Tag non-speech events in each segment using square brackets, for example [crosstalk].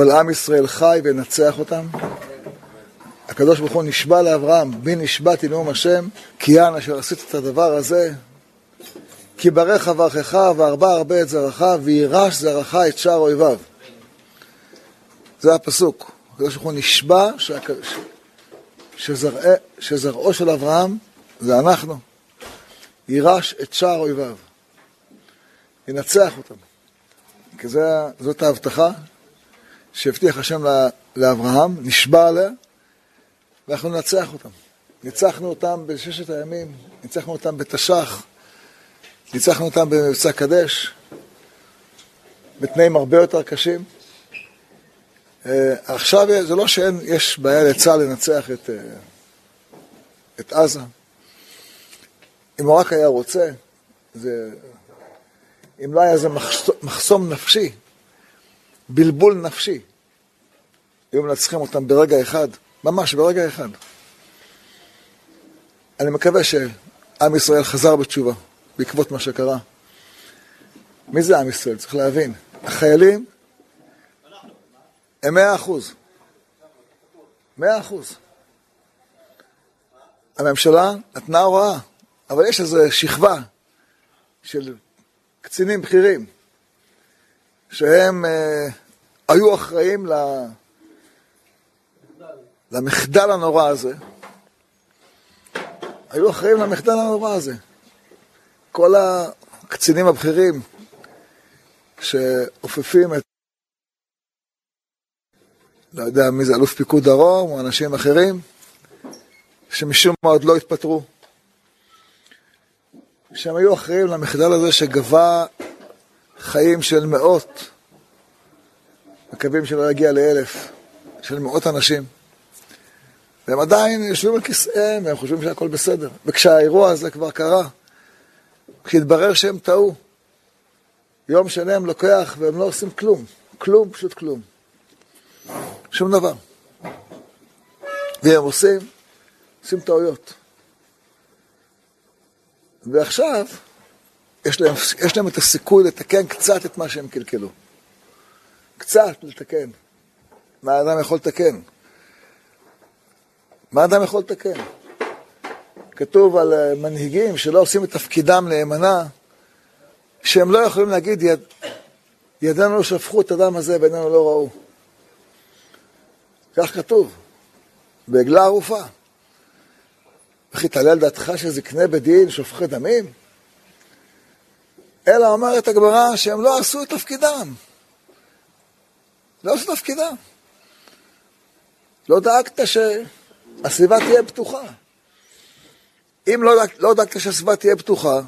אבל עם ישראל חי וינצח אותם. הקדוש ברוך הוא נשבע לאברהם, בי נשבעתי נאום השם, כי יען אשר עשית את הדבר הזה, כי ברך אברכך והרבה הרבה את זרעך, וירש זרעך את שאר אויביו. זה הפסוק. הקדוש ברוך הוא נשבע שהק... שזרע... שזרעו של אברהם זה אנחנו. יירש את שאר אויביו. ינצח אותם. כי זה, זאת ההבטחה שהבטיח השם לאברהם, נשבע עליה, ואנחנו ננצח אותם. ניצחנו אותם בששת הימים, ניצחנו אותם בתש"ח, ניצחנו אותם במבצע קדש, בתנאים הרבה יותר קשים. אה, עכשיו זה לא שיש בעיה לצה"ל לנצח את, אה, את עזה. אם הוא רק היה רוצה, זה, אם לא היה איזה מחסום נפשי, בלבול נפשי, היו מנצחים אותם ברגע אחד, ממש ברגע אחד. אני מקווה שעם ישראל חזר בתשובה בעקבות מה שקרה. מי זה עם ישראל? צריך להבין. החיילים הם מאה אחוז. מאה אחוז. הממשלה נתנה הוראה, אבל יש איזו שכבה של קצינים בכירים שהם אה, היו אחראים ל... למחדל הנורא הזה. היו אחראים למחדל הנורא הזה. כל הקצינים הבכירים שאופפים את לא יודע מי זה, אלוף פיקוד דרום או אנשים אחרים, שמשום מה עוד לא התפטרו. שהם היו אחראים למחדל הזה שגבה חיים של מאות, מקווים שלא יגיע לאלף, של מאות אנשים. והם עדיין יושבים על כיסאיהם והם חושבים שהכל בסדר. וכשהאירוע הזה כבר קרה, כשהתברר שהם טעו, יום שלם לוקח והם לא עושים כלום, כלום, פשוט כלום. שום דבר. והם עושים, עושים טעויות. ועכשיו, יש להם, יש להם את הסיכוי לתקן קצת את מה שהם קלקלו. קצת לתקן. מה האדם יכול לתקן? מה האדם יכול לתקן? כתוב על אה, מנהיגים שלא עושים את תפקידם נאמנה, שהם לא יכולים להגיד, יד, ידינו לא שפכו את הדם הזה ועינינו לא ראו. כך כתוב, בעגלה ערופה. וכי תעלה על דעתך שזקני בדין שופכי דמים? אלא אומרת הגמרא שהם לא עשו את תפקידם. לא עשו תפקידם. לא דאגת שהסביבה תהיה פתוחה. אם לא, לא דאגת שהסביבה תהיה פתוחה,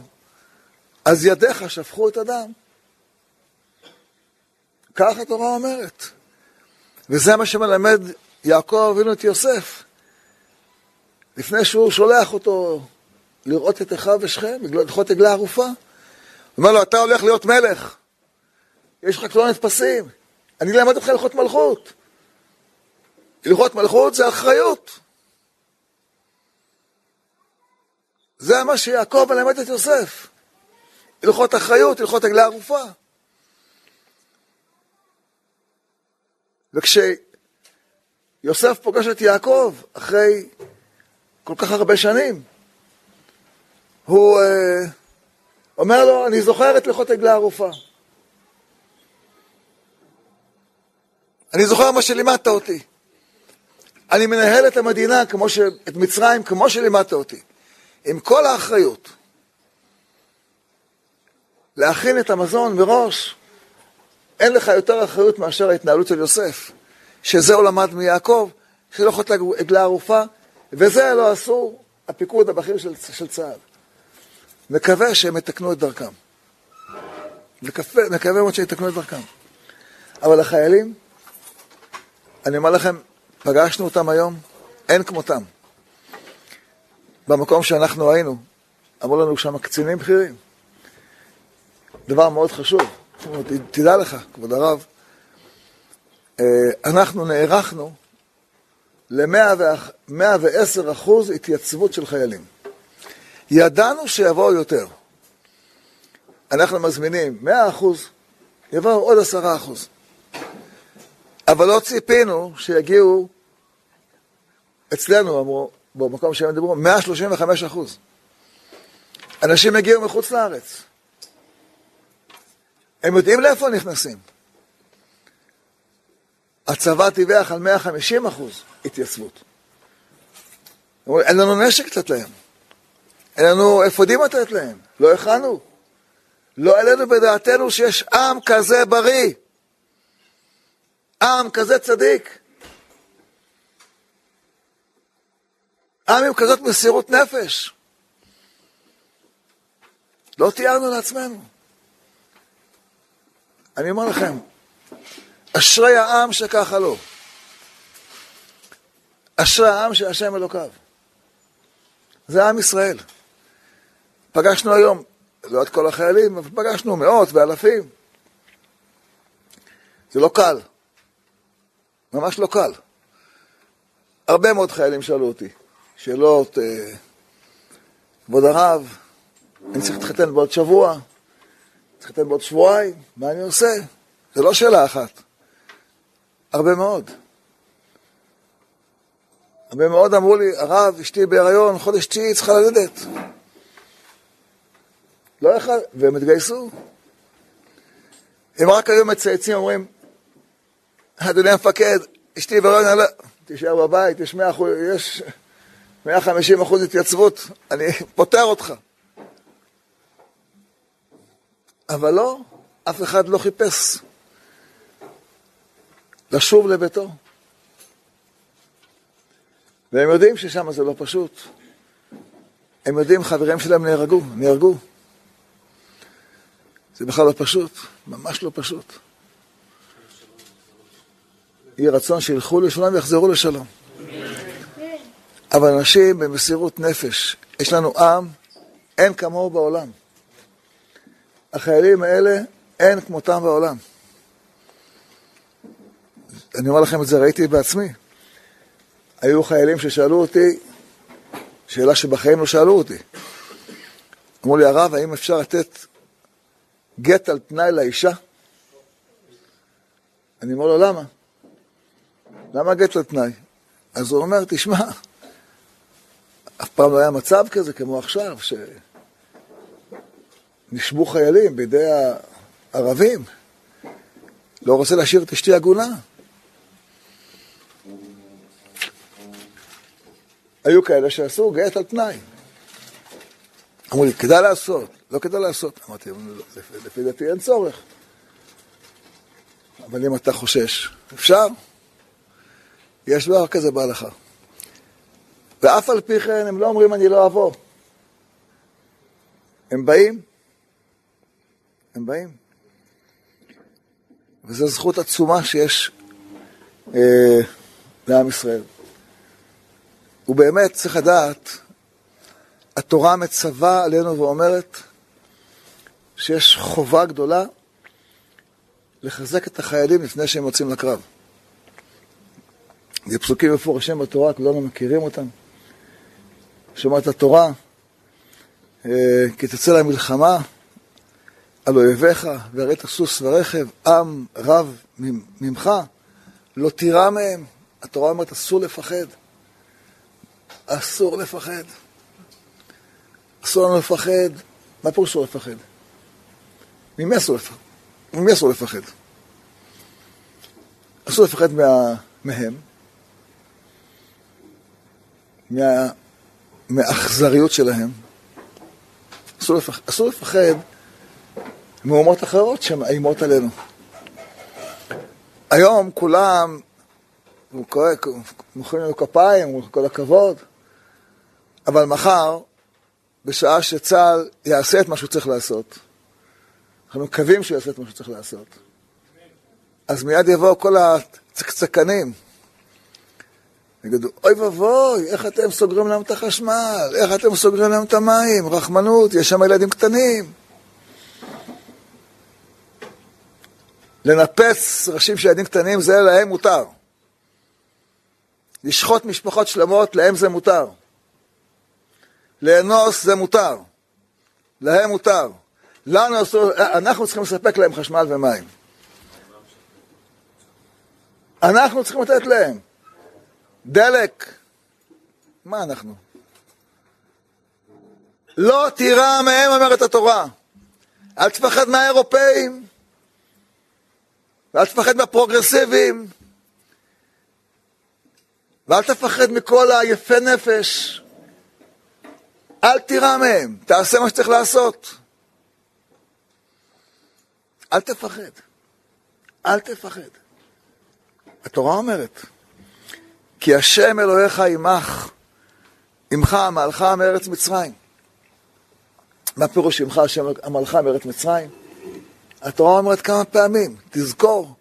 אז ידיך שפכו את הדם. כך התורה אומרת. וזה מה שמלמד יעקב אבינו את יוסף. לפני שהוא שולח אותו לראות את אחיו ושכם, לדחות עגלה ערופה. הוא אומר לו, אתה הולך להיות מלך, יש לך כבר נתפסים, אני אלמד אותך הלכות מלכות. הלכות מלכות זה אחריות. זה מה שיעקב מלמד את יוסף. הלכות אחריות, הלכות עגלה ערופה. וכשיוסף פוגש את יעקב אחרי כל כך הרבה שנים, הוא uh, אומר לו, אני זוכר את הלכות עגלה ערופה. אני זוכר מה שלימדת אותי. אני מנהל את המדינה, כמו ש... את מצרים, כמו שלימדת אותי. עם כל האחריות. להכין את המזון מראש, אין לך יותר אחריות מאשר ההתנהלות של יוסף, שזה הוא למד מיעקב, שלא יכולת עגלה ערופה, וזה לא עשו הפיקוד הבכיר של, של צה"ל. מקווה שהם יתקנו את דרכם. מקווה, מקווה מאוד שיתקנו את דרכם. אבל החיילים, אני אומר לכם, פגשנו אותם היום, אין כמותם. במקום שאנחנו היינו, אמרו לנו שם קצינים בכירים. דבר מאוד חשוב, תדע לך, כבוד הרב, אה, אנחנו נערכנו ל-110 אחוז התייצבות של חיילים. ידענו שיבואו יותר. אנחנו מזמינים 100 אחוז, יבואו עוד 10 אחוז. אבל לא ציפינו שיגיעו אצלנו, אמרו, במקום שהם דיברו, 135 אחוז. אנשים הגיעו מחוץ לארץ. הם יודעים לאיפה נכנסים. הצבא טיווח על 150 אחוז התייצבות. אין לנו נשק לתת להם. אין לנו אפודים לתת להם. לא הכנו. לא העלינו בדעתנו שיש עם כזה בריא. עם כזה צדיק. עם עם כזאת מסירות נפש. לא תיארנו לעצמנו. אני אומר לכם, אשרי העם שככה לא. אשרי העם של השם אלוקיו. זה עם ישראל. פגשנו היום, לא את כל החיילים, אבל פגשנו מאות ואלפים. זה לא קל. ממש לא קל. הרבה מאוד חיילים שאלו אותי שאלות, אה, כבוד הרב, אני צריך להתחתן בעוד שבוע, צריך להתחתן בעוד שבועיים, מה אני עושה? זה לא שאלה אחת. הרבה מאוד. הרבה מאוד אמרו לי, הרב, אשתי בהיריון, חודש תשיעי צריכה ללדת. לא יכול, והם התגייסו. הם רק היו מצייצים, אומרים, אדוני המפקד, אשתי בהיריון, לא... תישאר בבית, יש 100 אחוז, יש 150 אחוז התייצבות, אני פוטר אותך. אבל לא, אף אחד לא חיפש לשוב לביתו. והם יודעים ששם זה לא פשוט. הם יודעים, חברים שלהם נהרגו, נהרגו. זה בכלל לא פשוט, ממש לא פשוט. יהי רצון שילכו לשלום ויחזרו לשלום. אבל אנשים במסירות נפש, יש לנו עם, אין כמוהו בעולם. החיילים האלה, אין כמותם בעולם. אני אומר לכם את זה, ראיתי בעצמי. היו חיילים ששאלו אותי, שאלה שבחיים לא שאלו אותי. אמרו לי, הרב, האם אפשר לתת גט על תנאי לאישה? אני אומר לו, למה? למה גט על תנאי? אז הוא אומר, תשמע, אף פעם לא היה מצב כזה כמו עכשיו, שנשבו חיילים בידי הערבים. לא רוצה להשאיר את אשתי עגונה. היו כאלה שעשו גט על תנאי. אמרו לי, כדאי לעשות, לא כדאי לעשות. אמרתי, לפי דעתי אין צורך. אבל אם אתה חושש, אפשר. יש דבר כזה בהלכה. ואף על פי כן הם לא אומרים אני לא אבוא. הם באים, הם באים. וזו זכות עצומה שיש אה, לעם ישראל. ובאמת צריך לדעת, התורה מצווה עלינו ואומרת שיש חובה גדולה לחזק את החיילים לפני שהם יוצאים לקרב. זה פסוקים מפורשים בתורה, כולנו מכירים אותם. שאומרת התורה, אה, כי תצא למלחמה על אויביך, והראית סוס ורכב, עם רב ממך, לא תירא מהם. התורה אומרת, אסור לפחד. אסור לפחד. אסור לנו לפחד. מה פירוש אסור לפחד? ממי אסור לפחד? ממי אסור לפחד? אסור לפחד מה... מהם, מה... מהאכזריות שלהם. אסור לפחד, אסור לפחד מאומות אחרות שמאיימות עלינו. היום כולם מוחאים לנו כפיים, כל הכבוד, אבל מחר, בשעה שצה"ל יעשה את מה שהוא צריך לעשות, אנחנו מקווים שהוא יעשה את מה שהוא צריך לעשות, אז מיד יבואו כל הצקצקנים, יגידו, אוי ואבוי, איך אתם סוגרים להם את החשמל? איך אתם סוגרים להם את המים? רחמנות, יש שם ילדים קטנים. לנפץ ראשים של ילדים קטנים זה להם מותר. לשחוט משפחות שלמות, להם זה מותר. לאנוס זה מותר. להם מותר. לנו אסור, אנחנו צריכים לספק להם חשמל ומים. אנחנו צריכים לתת להם. דלק. מה אנחנו? לא תירא מהם, אומרת התורה. אל תפחד מהאירופאים, ואל תפחד מהפרוגרסיבים, ואל תפחד מכל היפה נפש. אל תירא מהם, תעשה מה שצריך לעשות. אל תפחד. אל תפחד. התורה אומרת, כי השם אלוהיך עמך, עמך עמלך מארץ מצרים. מה פירוש עמך השם עמלך מארץ מצרים? התורה אומרת כמה פעמים, תזכור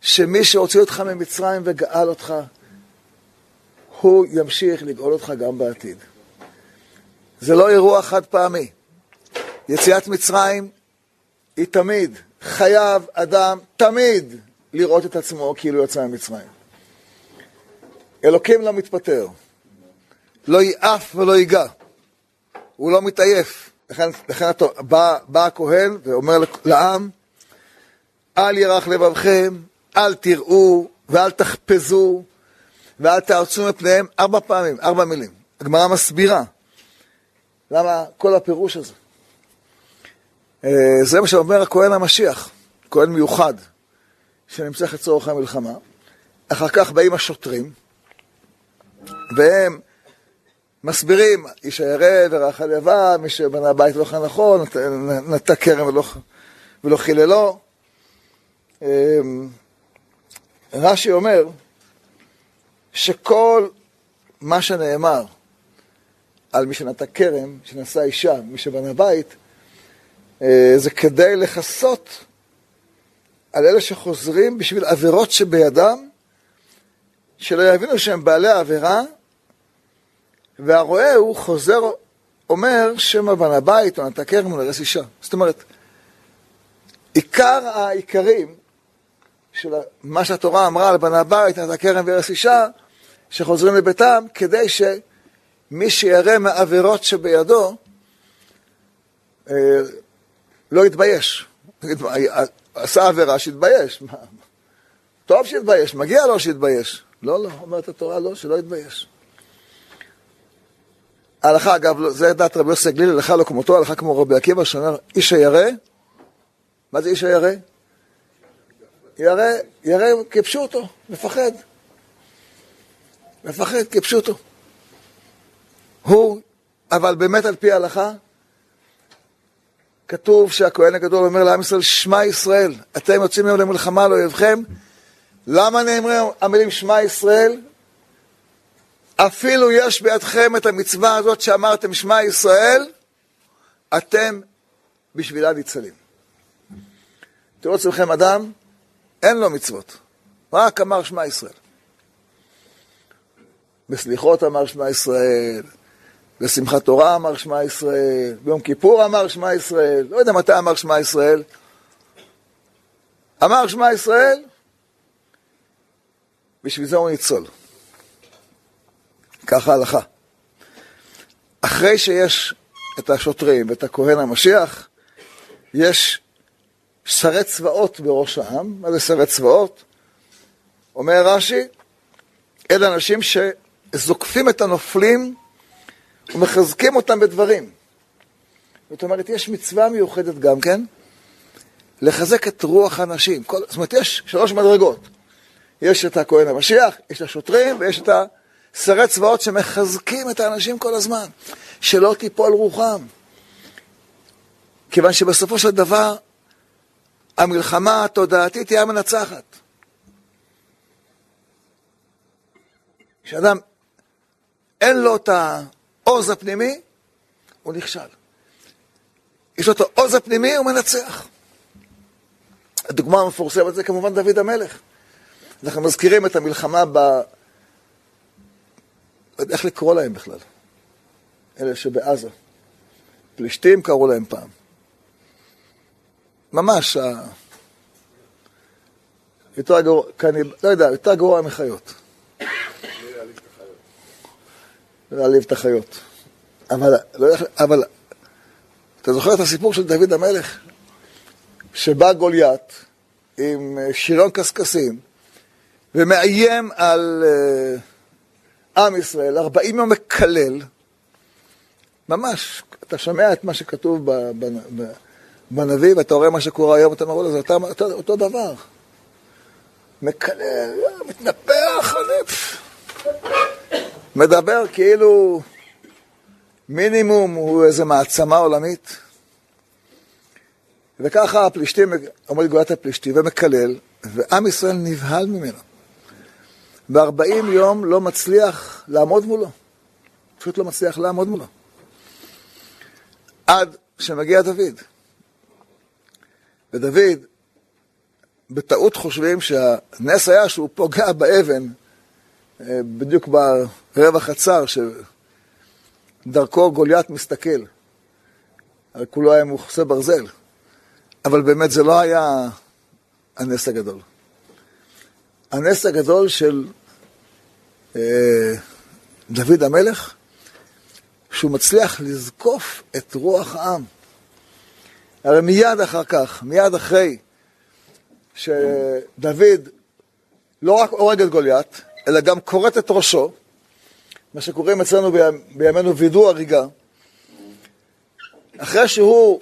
שמי שהוציא אותך ממצרים וגאל אותך, הוא ימשיך לגאול אותך גם בעתיד. זה לא אירוע חד פעמי. יציאת מצרים היא תמיד, חייב אדם תמיד לראות את עצמו כאילו יצא ממצרים. אלוקים לא מתפטר, לא יעף ולא ייגע, הוא לא מתעייף. לכן, לכן בא, בא הכהן ואומר לעם, אל ירח לבבכם, אל תראו ואל תחפזו ואל תארצו מפניהם ארבע פעמים, ארבע מילים. הגמרא מסבירה למה כל הפירוש הזה. אה, זה מה שאומר הכהן המשיח, כהן מיוחד, שנמצא לצורך המלחמה. אחר כך באים השוטרים, והם מסבירים, איש הירא ורח הלבב, מי שבנה בית לא נכון, נטע כרם ולא, ולא חיללו. אה, רש"י אומר שכל מה שנאמר על מי שנטע כרם, שנשא אישה, מי שבנה בית, אה, זה כדי לכסות על אלה שחוזרים בשביל עבירות שבידם, שלא יבינו שהם בעלי העבירה, והרועה הוא חוזר, אומר שמא בנה בית או נטע כרם או נרס אישה. זאת אומרת, עיקר העיקרים של מה שהתורה אמרה על בנה בית, נטע כרם והרס אישה, שחוזרים לביתם, כדי שמי שירא מעבירות שבידו, אה, לא יתבייש. עשה עבירה, שיתבייש. טוב שיתבייש, מגיע לו שיתבייש. לא, לא, אומרת התורה, לא, שלא יתבייש. הלכה, אגב, לא, זה דעת רבי יוסי גלילי, הלכה לא כמותו, הלכה כמו רבי עקיבא, שאומר, איש הירא, מה זה איש הירא? ירא, ירא כפשוטו, מפחד. מפחד כפשוטו. הוא, אבל באמת על פי ההלכה, כתוב שהכהן הגדול אומר לעם ישראל, שמע ישראל, אתם יוצאים היום למלחמה על אויבכם. למה נאמרים המילים שמע ישראל? אפילו יש בידכם את המצווה הזאת שאמרתם שמע ישראל, אתם בשבילה ניצלים. תראו אצלכם אדם, אין לו מצוות, רק אמר שמע ישראל. בסליחות אמר שמע ישראל, בשמחת תורה אמר שמע ישראל, ביום כיפור אמר שמע ישראל, לא יודע מתי אמר שמע ישראל. אמר שמע ישראל, בשביל זה הוא ניצול. ככה ההלכה. אחרי שיש את השוטרים ואת הכהן המשיח, יש שרי צבאות בראש העם. מה זה שרי צבאות? אומר רש"י, אלה אנשים שזוקפים את הנופלים ומחזקים אותם בדברים. זאת אומרת, יש מצווה מיוחדת גם כן, לחזק את רוח האנשים. כל, זאת אומרת, יש שלוש מדרגות. יש את הכהן המשיח, יש את השוטרים ויש את השרי צבאות שמחזקים את האנשים כל הזמן, שלא תיפול רוחם. כיוון שבסופו של דבר, המלחמה התודעתית היא המנצחת. כשאדם אין לו את. העוז הפנימי, הוא נכשל. יש לו את העוז הפנימי, הוא מנצח. הדוגמה המפורסמת זה כמובן דוד המלך. אנחנו מזכירים את המלחמה ב... איך לקרוא להם בכלל. אלה שבעזה. פלישתים קראו להם פעם. ממש, ה... יותר גרוע, קניב... לא יודע, יותר גרוע מחיות. להעליב את החיות. אבל, לא, אבל אתה זוכר את הסיפור של דוד המלך? שבא גוליית עם שירון קשקשים, ומאיים על uh, עם ישראל, 40 יום מקלל, ממש, אתה שומע את מה שכתוב בנביא ואתה רואה מה שקורה היום, אתה אומר, זה אותו, אותו, אותו דבר. מקלל, מתנפח, מדבר כאילו מינימום הוא איזה מעצמה עולמית. וככה הפלישתים, אומר גאולת הפלישתים, ומקלל, ועם ישראל נבהל ממנו. וארבעים יום לא מצליח לעמוד מולו. פשוט לא מצליח לעמוד מולו. עד שמגיע דוד. ודוד, בטעות חושבים שהנס היה שהוא פוגע באבן, אה, בדיוק ברווח הצר, שדרכו גוליית מסתכל. על כולו היה מוכסה ברזל. אבל באמת זה לא היה הנס הגדול. הנס הגדול של דוד המלך, שהוא מצליח לזקוף את רוח העם. הרי מיד אחר כך, מיד אחרי שדוד לא רק הורג את גוליית, אלא גם כורת את ראשו, מה שקוראים אצלנו בימינו וידוא הריגה, אחרי שהוא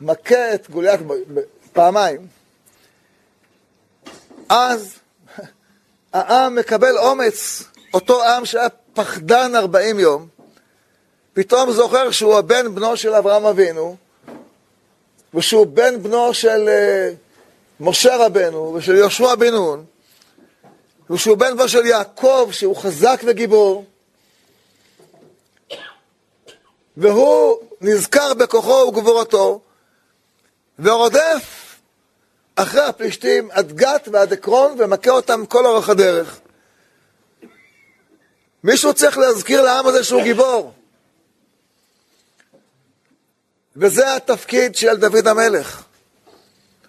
מכה את גוליית פעמיים, אז [laughs] העם מקבל אומץ, אותו עם שהיה פחדן 40 יום, פתאום זוכר שהוא הבן בנו של אברהם אבינו, ושהוא בן בנו של uh, משה רבנו ושל יהושע בן נון, ושהוא בן בנו של יעקב, שהוא חזק וגיבור, והוא נזכר בכוחו וגבורתו, ורודף אחרי הפלישתים עד גת ועד עקרון ומכה אותם כל אורך הדרך. מישהו צריך להזכיר לעם הזה שהוא גיבור. וזה התפקיד של דוד המלך.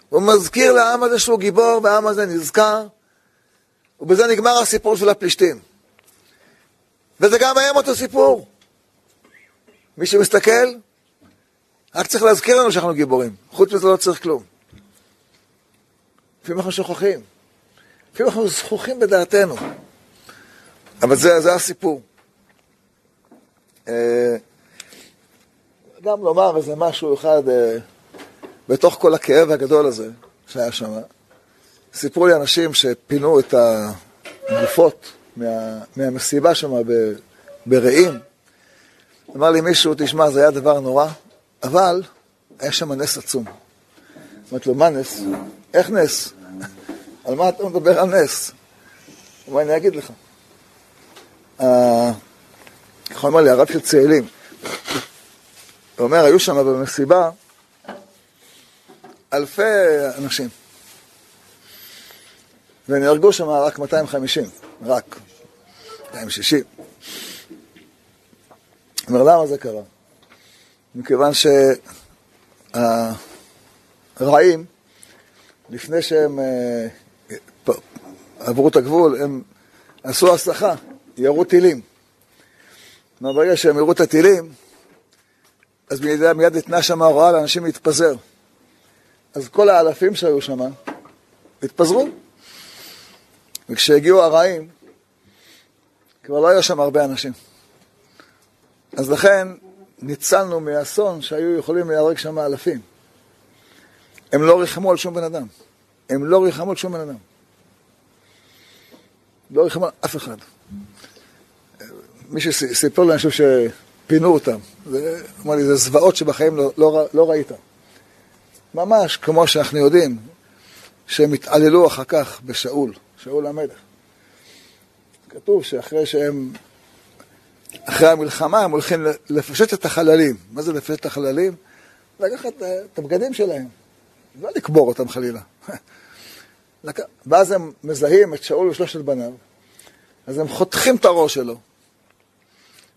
הוא מזכיר לעם הזה שהוא גיבור, והעם הזה נזכר, ובזה נגמר הסיפור של הפלישתים. וזה גם היום אותו סיפור. מי שמסתכל, רק צריך להזכיר לנו שאנחנו גיבורים. חוץ מזה לא צריך כלום. לפעמים אנחנו שוכחים. לפעמים אנחנו זכוכים בדעתנו. אבל זה, זה הסיפור. אה, גם לומר איזה משהו אחד אה, בתוך כל הכאב הגדול הזה שהיה שם. סיפרו לי אנשים שפינו את הגופות מה, מהמסיבה שם ברעים. אמר לי מישהו, תשמע, זה היה דבר נורא, אבל היה שם נס עצום. אמרתי לו, מה נס? איך נס? [laughs] על מה אתה מדבר על נס? הוא אומר, אני אגיד לך. איך הוא אמר לי, הרב של צאלים. הוא אומר, היו שם במסיבה אלפי אנשים. ונהרגו שם רק 250, רק 260. אומר, למה זה קרה? מכיוון שהרעים, לפני שהם אה, עברו את הגבול, הם עשו הסחה, ירו טילים. ברגע שהם ירו את הטילים, אז מיד, מיד ניתנה שם הוראה לאנשים להתפזר. אז כל האלפים שהיו שם התפזרו. וכשהגיעו הרעים, כבר לא היו שם הרבה אנשים. אז לכן ניצלנו מאסון שהיו יכולים להיהרג שם אלפים. הם לא ריחמו על שום בן אדם. הם לא ריחמו על שום בן אדם. לא ריחמו על אף אחד. מי שסיפר לי, אני חושב שפינו אותם. זה, אמר לי, זה זוועות שבחיים לא, לא, לא ראית. ממש כמו שאנחנו יודעים שהם התעללו אחר כך בשאול, שאול המלך. כתוב שאחרי שהם אחרי המלחמה הם הולכים לפשט את החללים. מה זה לפשט את החללים? לקחת את הבגדים שלהם, לא לקבור אותם חלילה. [laughs] ואז הם מזהים את שאול ושלושת בניו, אז הם חותכים את הראש שלו,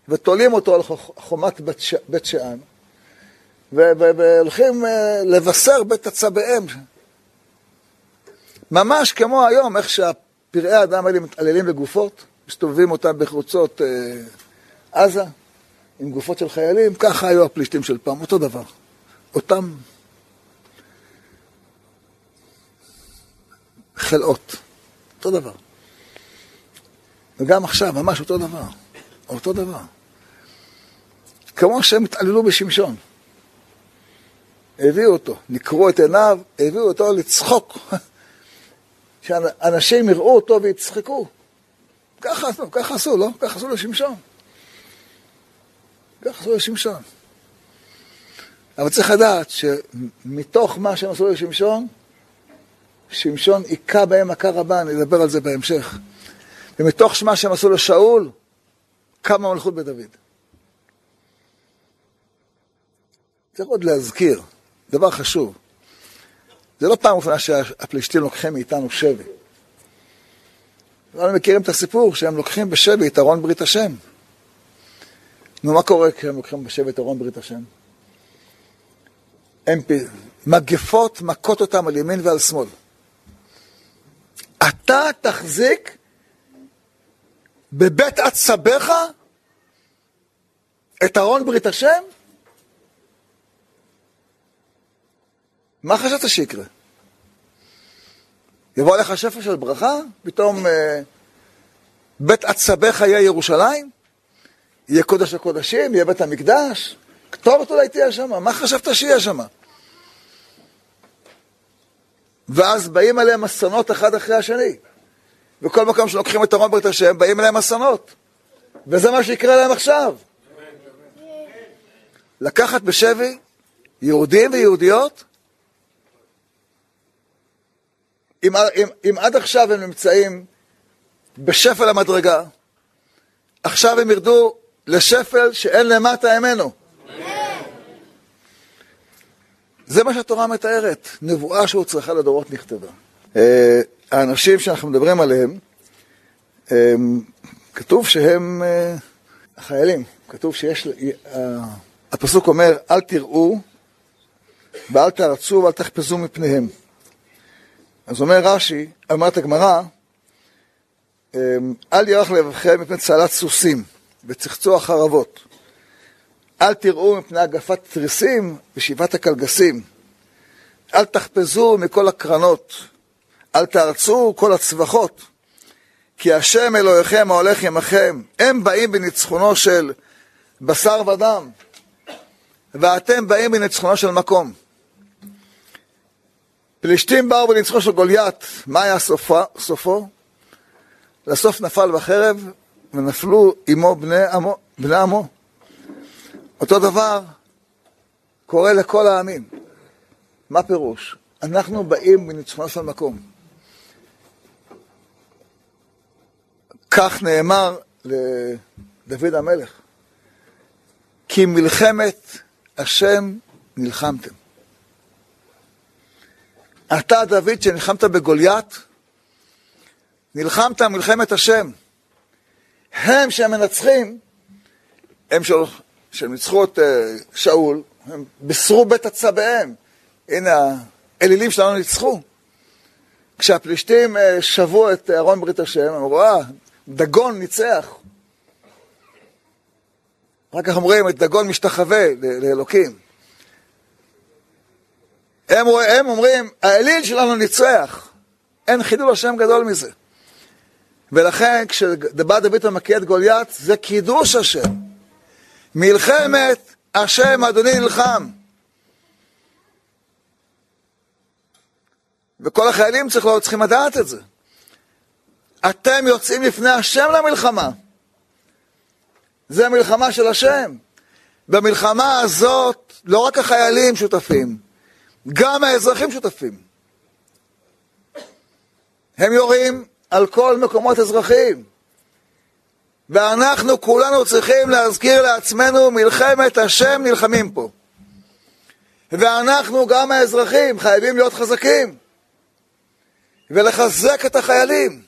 ותולים אותו על חומת בית שאן, והולכים אה, לבשר בית הצבעיהם. ממש כמו היום, איך שהפראי האדם האלה מתעללים בגופות, מסתובבים אותם בחוצות אה, עזה, עם גופות של חיילים, ככה היו הפלישתים של פעם, אותו דבר. אותם חלאות, אותו דבר. וגם עכשיו, ממש אותו דבר. אותו דבר. כמו שהם התעללו בשמשון. הביאו אותו, נקרו את עיניו, הביאו אותו לצחוק. [laughs] שאנשים יראו אותו ויצחקו. ככה, ככה עשו, לא? ככה עשו לשמשון. ככה עשו לשמשון. אבל צריך לדעת שמתוך מה שהם עשו לשמשון, שמשון היכה בהם מכה רבה, אני אדבר על זה בהמשך. ומתוך מה שהם עשו לשאול, קמה מלכות בדוד. צריך עוד להזכיר, דבר חשוב. זה לא פעם ראשונה שהפלישתים לוקחים מאיתנו שבי. אנחנו מכירים את הסיפור שהם לוקחים בשבי את ארון ברית השם. נו, מה קורה כשהם לוקחים בשבי את ארון ברית השם? הם מגפות מכות אותם על ימין ועל שמאל. אתה תחזיק בבית עצביך את ארון ברית השם? מה חשבת שיקרה? יבוא עליך שפע של ברכה? פתאום אה, בית עצביך יהיה ירושלים? יהיה קודש הקודשים? יהיה בית המקדש? כתובת אולי תהיה שם? מה חשבת שיהיה שם? ואז באים עליהם אסונות אחד אחרי השני. וכל מקום שלוקחים את ארון ברית השם, באים אליהם אסונות. וזה מה שיקרה להם עכשיו. לקחת בשבי יהודים ויהודיות, אם, אם, אם עד עכשיו הם נמצאים בשפל המדרגה, עכשיו הם ירדו לשפל שאין למטה ממנו. זה מה שהתורה מתארת, נבואה שהוצרכה לדורות נכתבה. אה, האנשים שאנחנו מדברים עליהם, כתוב שהם אה, החיילים, כתוב שיש, הפסוק אומר, אל תראו ואל תרצו ואל תחפזו מפניהם. אז אומר רש"י, אומרת הגמרא, אל ירח לבבכם מפני צהלת סוסים וצחצוח חרבות. אל תראו מפני הגפת תריסים ושבעת הקלגסים. אל תחפזו מכל הקרנות. אל תארצו כל הצווחות. כי השם אלוהיכם ההולך עמכם. הם באים בניצחונו של בשר ודם, ואתם באים בניצחונו של מקום. פלישתים באו בניצחו של גוליית, מה היה סופו? סופו? לסוף נפל בחרב ונפלו עמו בני עמו. בני עמו. אותו דבר קורה לכל העמים. מה פירוש? אנחנו באים מניצחונו של מקום. כך נאמר לדוד המלך, כי מלחמת השם נלחמתם. אתה, דוד, שנלחמת בגוליית, נלחמת מלחמת השם. הם שמנצחים, הם שהם ניצחו את אה, שאול, הם בישרו בית הצבעיהם. הנה, האלילים שלנו ניצחו. כשהפלישתים אה, שבו את ארון ברית השם, הם אמרו, אה, דגון ניצח. אחר כך אומרים, את דגון משתחווה לאלוקים. הם, הם אומרים, האליל שלנו ניצח. אין חידול השם גדול מזה. ולכן כשבא דוד ומכה את גוליית, זה קידוש השם. מלחמת השם אדוני נלחם. וכל החיילים צריך, צריכים לדעת את זה. אתם יוצאים לפני השם למלחמה. זה מלחמה של השם. במלחמה הזאת לא רק החיילים שותפים, גם האזרחים שותפים. הם יורים על כל מקומות אזרחיים. ואנחנו כולנו צריכים להזכיר לעצמנו מלחמת השם נלחמים פה. ואנחנו, גם האזרחים, חייבים להיות חזקים ולחזק את החיילים.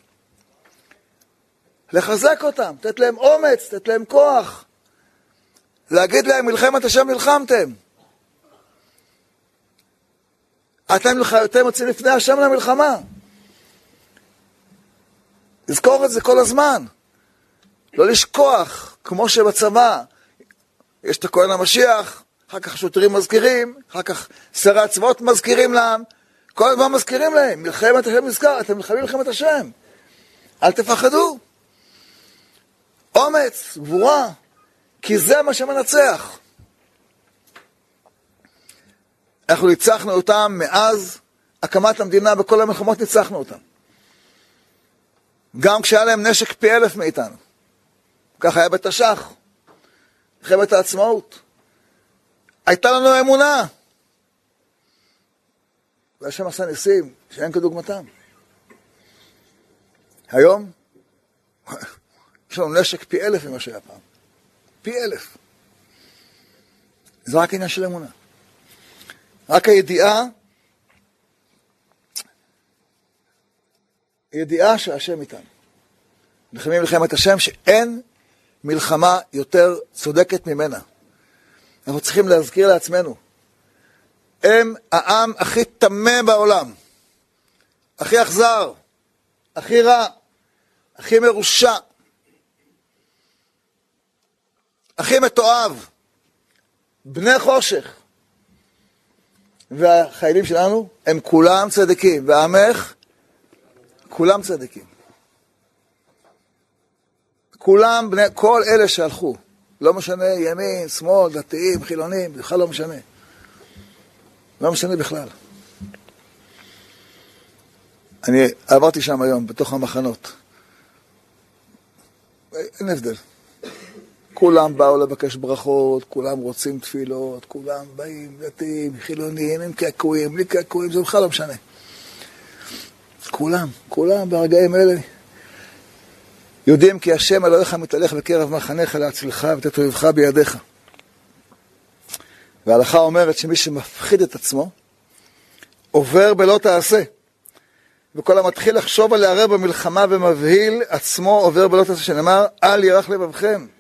לחזק אותם, לתת להם אומץ, לתת להם כוח. להגיד להם, מלחמת השם נלחמתם. אתם, אתם יוצאים לפני השם למלחמה. לזכור את זה כל הזמן. לא לשכוח, כמו שבצבא יש את הכהן המשיח, אחר כך שוטרים מזכירים, אחר כך שרי הצבאות מזכירים להם, כל הזמן מזכירים להם, מלחמת השם נזכר, אתם נלחמים מלחמת השם. אל תפחדו. אומץ, גבורה, כי זה מה שמנצח. אנחנו ניצחנו אותם מאז הקמת המדינה, בכל המלחמות ניצחנו אותם. גם כשהיה להם נשק פי אלף מאיתנו. כך היה בתש"ח, מלחמת העצמאות. הייתה לנו אמונה. והשם עשה ניסים שאין כדוגמתם. היום [laughs] יש לנו נשק פי אלף ממה שהיה פעם. פי אלף. זה רק עניין של אמונה. רק הידיעה, ידיעה שהשם איתנו. נלחמים מלחמת השם שאין מלחמה יותר צודקת ממנה. אנחנו צריכים להזכיר לעצמנו, הם העם הכי טמא בעולם, הכי אכזר, הכי רע, הכי מרושע, הכי מתועב, בני חושך. והחיילים שלנו הם כולם צדיקים, ועמך כולם צדיקים. כולם, בני, כל אלה שהלכו, לא משנה ימין, שמאל, דתיים, חילונים, בכלל לא משנה. לא משנה בכלל. אני עברתי שם היום, בתוך המחנות. אין הבדל. כולם באו לבקש ברכות, כולם רוצים תפילות, כולם באים, דתיים, חילונים, עם קעקועים, בלי קעקועים, זה בכלל לא משנה. כולם, כולם ברגעים אלה יודעים כי השם אלוהיך מתהלך בקרב מחניך להצלך ותת אויבך בידיך. וההלכה אומרת שמי שמפחיד את עצמו, עובר בלא תעשה. וכל המתחיל לחשוב על לערב במלחמה ומבהיל עצמו עובר בלא תעשה, שנאמר, אל ירח לבבכם.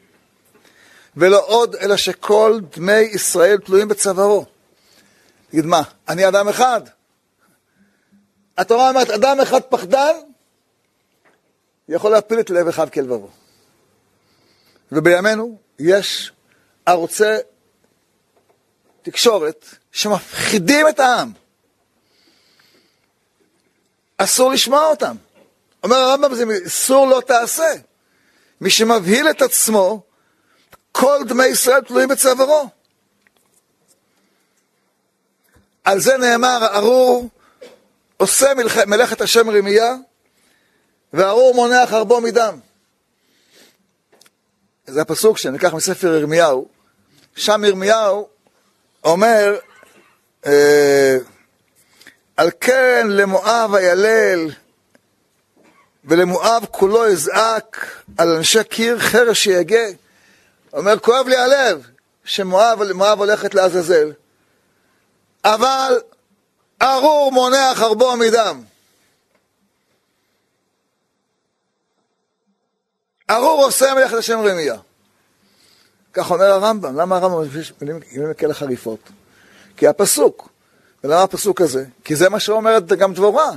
ולא עוד, אלא שכל דמי ישראל תלויים בצווארו. תגיד, מה, אני אדם אחד? התורה אומרת, אדם אחד פחדן, יכול להפיל את לב אחד כלבבו. ובימינו יש ערוצי תקשורת שמפחידים את העם. אסור לשמוע אותם. אומר הרמב"ם, זה איסור לא תעשה. מי שמבהיל את עצמו, כל דמי ישראל תלויים בצווארו. על זה נאמר, ארור עושה מלאכ... מלאכת השם רמייה, וארור מונע חרבו מדם. זה הפסוק שניקח מספר ירמיהו. שם ירמיהו אומר, אה, על כן למואב איילל ולמואב כולו אזעק על אנשי קיר חרש שיגה. אומר, כואב לי הלב שמואב הולכת לעזאזל, אבל ארור מונע חרבו מדם. ארור עושה מלאכת השם רמייה. כך אומר הרמב"ם. למה הרמב"ם מביא מילים כאלה חריפות? כי הפסוק. ולמה הפסוק הזה? כי זה מה שאומרת גם דבורה.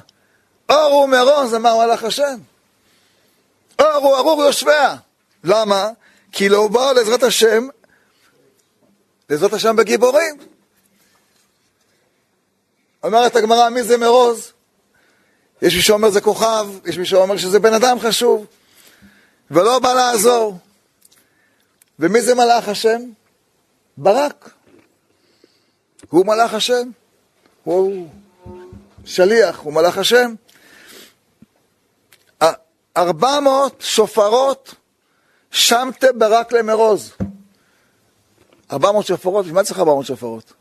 אורו מרון אמר מלאך השם. אורו ארור יושביה. למה? כי לא באו לעזרת השם, לעזרת השם בגיבורים. אומרת הגמרא, מי זה מרוז? יש מי שאומר זה כוכב, יש מי שאומר שזה בן אדם חשוב, ולא בא לעזור. ומי זה מלאך השם? ברק. הוא מלאך השם. הוא שליח, הוא מלאך השם. ארבע מאות שופרות שמתם ברק למרוז. ארבע מאות שופרות, בשביל מה צריך ארבע מאות שופרות?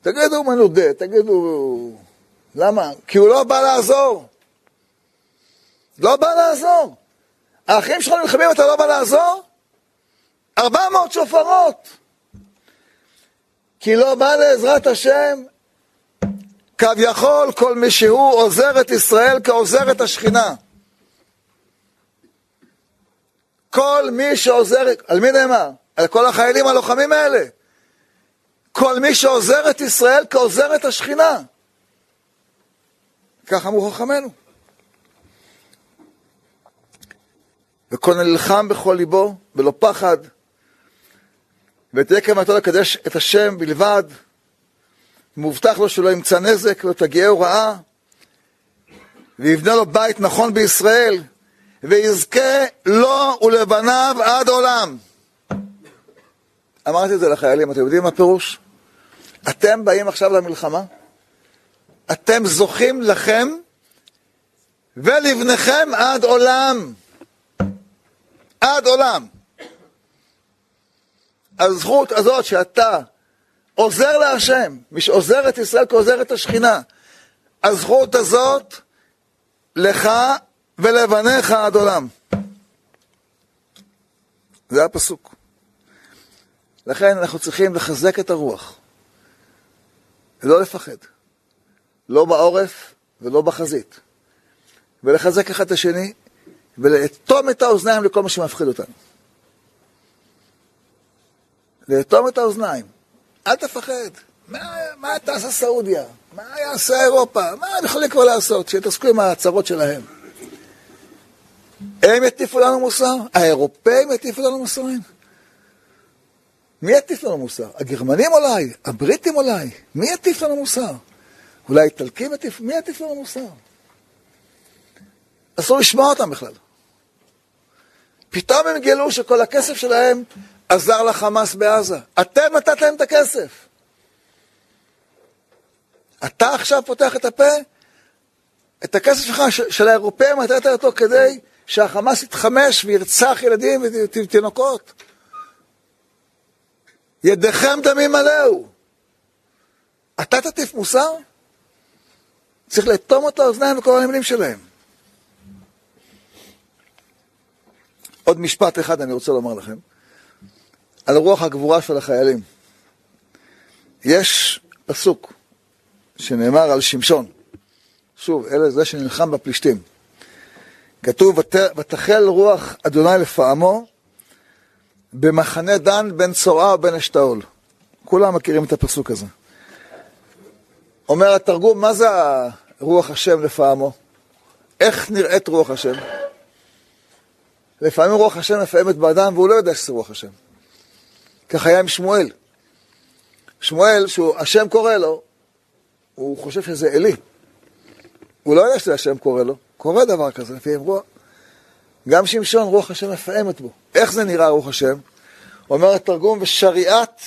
תגידו, הוא מנודה, תגידו, למה? כי הוא לא בא לעזור. לא בא לעזור. האחים שלך נלחמים, אתה לא בא לעזור? ארבע מאות שופרות. כי לא בא לעזרת השם, כביכול כל מי שהוא עוזר את ישראל כעוזר את השכינה. כל מי שעוזר, על מי נאמר? על כל החיילים הלוחמים האלה. כל מי שעוזר את ישראל כעוזר את השכינה. כך אמרו חכמינו. וכל נלחם בכל ליבו, בלא פחד, ותהיה כוונתו לקדש את השם בלבד, מובטח לו שלא ימצא נזק ולא תגיעהו רעה, ויבנה לו בית נכון בישראל, ויזכה לו ולבניו עד עולם. אמרתי את זה לחיילים, אתם יודעים מה הפירוש? אתם באים עכשיו למלחמה, אתם זוכים לכם ולבניכם עד עולם. עד עולם. הזכות הזאת שאתה עוזר להשם, מי שעוזר את ישראל כעוזר את השכינה, הזכות הזאת לך ולבניך עד עולם. זה הפסוק. לכן אנחנו צריכים לחזק את הרוח, ולא לפחד, לא בעורף ולא בחזית, ולחזק אחד את השני, ולאטום את האוזניים לכל מה שמפחיד אותנו. לאטום את האוזניים, אל תפחד. מה, מה תעשה סעודיה? מה יעשה אירופה? מה הם יכולים כבר לעשות? שיתעסקו עם ההצהרות שלהם. הם יטיפו לנו מוסר? האירופאים יטיפו לנו מוסרים? מי יטיף לנו מוסר? הגרמנים אולי? הבריטים אולי? מי יטיף לנו מוסר? אולי האיטלקים יטיף? מי יטיף לנו מוסר? אסור לשמוע אותם בכלל. פתאום הם גילו שכל הכסף שלהם עזר לחמאס בעזה. אתם נתתם את הכסף. אתה עכשיו פותח את הפה, את הכסף שלך, של האירופאים, נתת אותו כדי שהחמאס יתחמש וירצח ילדים ותינוקות. ידיכם דמים מלאו. אתה תטיף מוסר? צריך לאטום את האוזניים וכל המילים שלהם. עוד משפט אחד אני רוצה לומר לכם, על רוח הגבורה של החיילים. יש פסוק שנאמר על שמשון, שוב, אלה זה שנלחם בפלישתים. כתוב, ותחל רוח אדוני לפעמו במחנה דן בין צורעה ובין אשתאול. כולם מכירים את הפסוק הזה. אומר התרגום, מה זה רוח השם לפעמו? איך נראית רוח השם? לפעמים רוח השם מפעמת באדם והוא לא יודע שזה רוח השם. כך היה עם שמואל. שמואל, שהשם קורא לו, הוא חושב שזה אלי. הוא לא יודע שזה השם קורא לו. קורה דבר כזה, לפעמים רוח. גם שמשון, רוח השם מפעמת בו. איך זה נראה רוח השם? אומר התרגום, ושריעת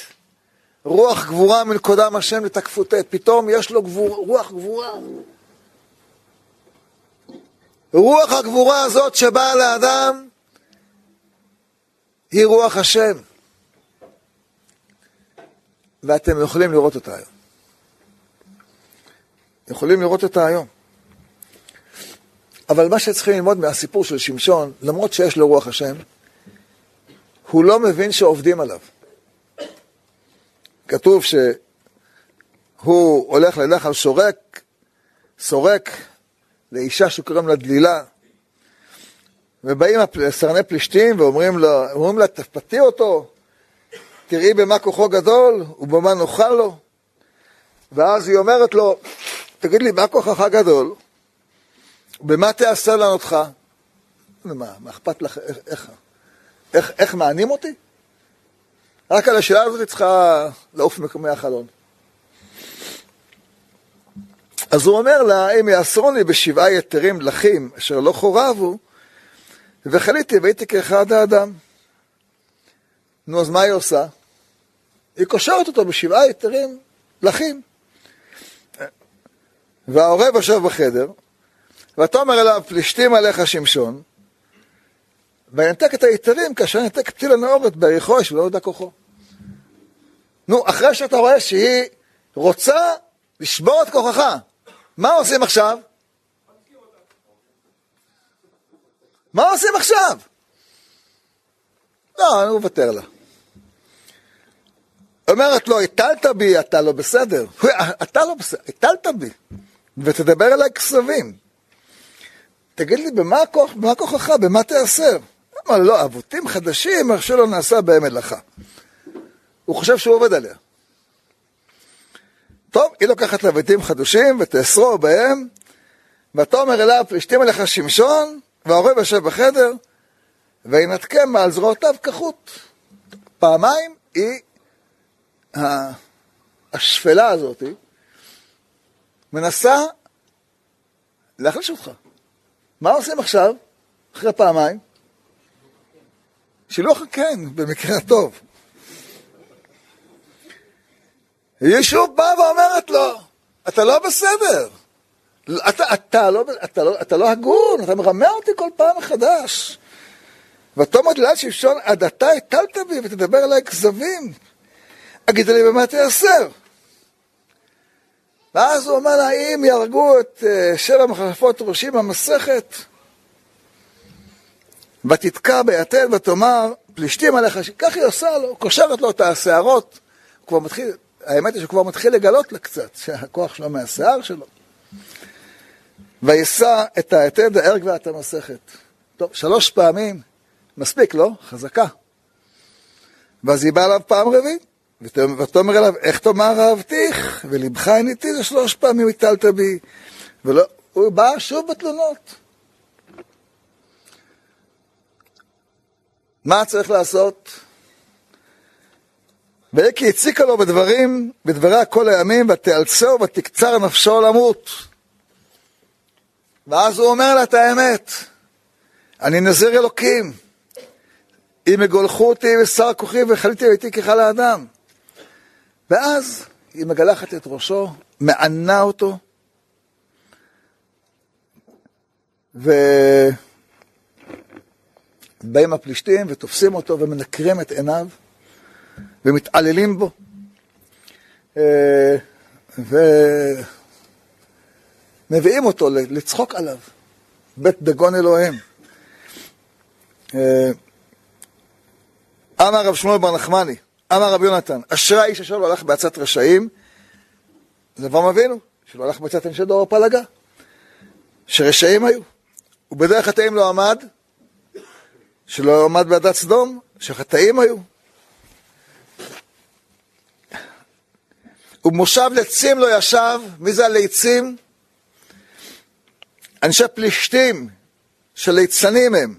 רוח גבורה מלכודם השם לתקפותי. פתאום יש לו גבור, רוח גבורה. רוח הגבורה הזאת שבאה לאדם היא רוח השם. ואתם יכולים לראות אותה היום. יכולים לראות אותה היום. אבל מה שצריכים ללמוד מהסיפור של שמשון, למרות שיש לו רוח השם, הוא לא מבין שעובדים עליו. כתוב שהוא הולך על שורק, סורק לאישה שקוראים לה דלילה, ובאים סרני פלישתים ואומרים לה, אומרים לה, תפתי אותו, תראי במה כוחו גדול ובמה נוכל לו. ואז היא אומרת לו, תגיד לי, מה כוחך גדול? במה תעשה לענותך? מה, מה אכפת לך, איך, איך, איך, איך מענים אותי? רק על השאלה הזאת צריכה לעוף מקומי החלון. אז הוא אומר לה, אם יאסרוני בשבעה יתרים לחים אשר לא חורבו, וחליתי והייתי כאחד האדם. נו, אז מה היא עושה? היא קושרת אותו בשבעה יתרים לחים. והעורב יושב בחדר, ותאמר אליו פלישתים עליך שמשון, וינתק את היתרים כאשר ינתק פתיל הנאורת בעריכו יש ולא יודע כוחו. נו, אחרי שאתה רואה שהיא רוצה לשבור את כוחך, מה עושים עכשיו? מה עושים עכשיו? לא, אני מוותר לה. אומרת לו, הטלת בי, אתה לא בסדר. אתה לא בסדר, הטלת בי, ותדבר אליי כסבים. תגיד לי, במה, הכוח, במה כוחך, במה תיאסר? אמר, לא, אבותים חדשים, איך שלא נעשה בהם מלאכה. הוא חושב שהוא עובד עליה. טוב, היא לוקחת לבתים חדשים ותאסרו בהם, ותאמר אליו, פלישתים עליך שמשון, והעורב יושב בחדר, וינתקם מעל זרועותיו כחוט. פעמיים היא, השפלה הזאת, מנסה להחליש אותך. מה עושים עכשיו? אחרי פעמיים, שילוח כן, במקרה הטוב. היא שוב באה ואומרת לו, אתה לא בסדר. אתה, אתה, לא, אתה, לא, אתה לא הגון, אתה מרמה אותי כל פעם מחדש. ותאמר ליד שמשון, עד אתה הטלת בי ותדבר אליי כזבים. אגיד לי במה תייסר. ואז הוא אומר לה, אם יהרגו את uh, שבע מחלפות ראשי במסכת, ותתקע ביתד ותאמר, פלישתים עליך, כך היא עושה לו, קושרת לו את השערות, הוא כבר מתחיל, האמת היא שהוא כבר מתחיל לגלות לה קצת, שהכוח שלו מהשיער שלו. וישא את היתד ההרג ואת המסכת. טוב, שלוש פעמים, מספיק, לא? חזקה. ואז היא באה אליו פעם רביעית, ותאמר אליו, איך תאמר אהבתיך, ולבך איתי, זה שלוש פעמים הטלת בי. ולא, הוא בא שוב בתלונות. מה צריך לעשות? ויקי הציקה לו בדברים, בדבריה כל הימים, ותאלצהו ותקצר נפשו למות. ואז הוא אומר לה את האמת, אני נזיר אלוקים, אם יגולחו אותי ושר כוחי וחליתי ביתי ככל האדם. ואז היא מגלחת את ראשו, מענה אותו, ובאים הפלישתים ותופסים אותו ומנקרים את עיניו ומתעללים בו. אה, ומביאים אותו לצחוק עליו, בית דגון אלוהים. אה, אמר רב שמואל בר נחמני, אמר רב יונתן, אשרי האיש אשר לא הלך בעצת רשעים, זה אברהם אבינו, שלא הלך בעצת אנשי דור הפלגה, שרשעים היו. ובדרך חטאים לא עמד, שלא עמד בעדת סדום, שחטאים היו. ובמושב לצים לא ישב, מי זה הליצים? אנשי פלישתים, שליצנים הם,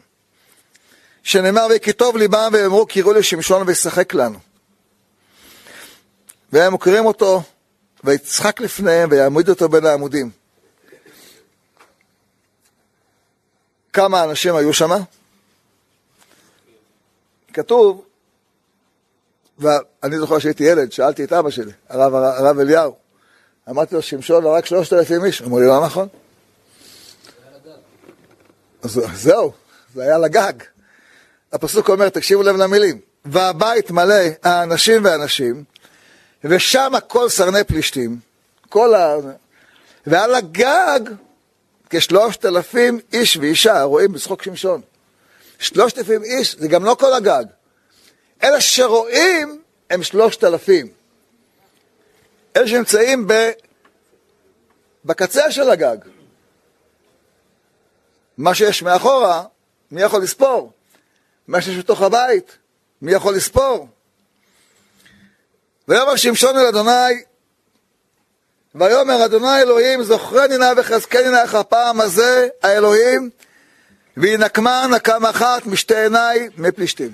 שנאמר וכי טוב ליבם ואמרו קראו לשמשון וישחק לנו. והם מוכרים אותו, ויצחק לפניהם ויעמיד אותו בין העמודים. כמה אנשים היו שם? כתוב, ואני זוכר שהייתי ילד, שאלתי את אבא שלי, הרב, הרב אליהו, אמרתי לו, שמשון רק שלושת אלפים איש, אמרו לי, לא נכון. אז זהו, זה היה לגג. הפסוק אומר, תקשיבו לב למילים, והבית מלא האנשים והנשים, ושם כל סרני פלישתים, כל ה... ועל הגג כשלושת אלפים איש ואישה, רואים בצחוק שמשון. שלושת אלפים איש, זה גם לא כל הגג. אלה שרואים הם שלושת אלפים. אלה שנמצאים ב... בקצה של הגג. מה שיש מאחורה, מי יכול לספור? מה שיש בתוך הבית, מי יכול לספור? ויאמר שמשון אל אדוני, ויאמר אדוני אלוהים זוכרני נא וחזקני נא איך הפעם הזה האלוהים וינקמה נקם אחת משתי עיניי מפלישתים.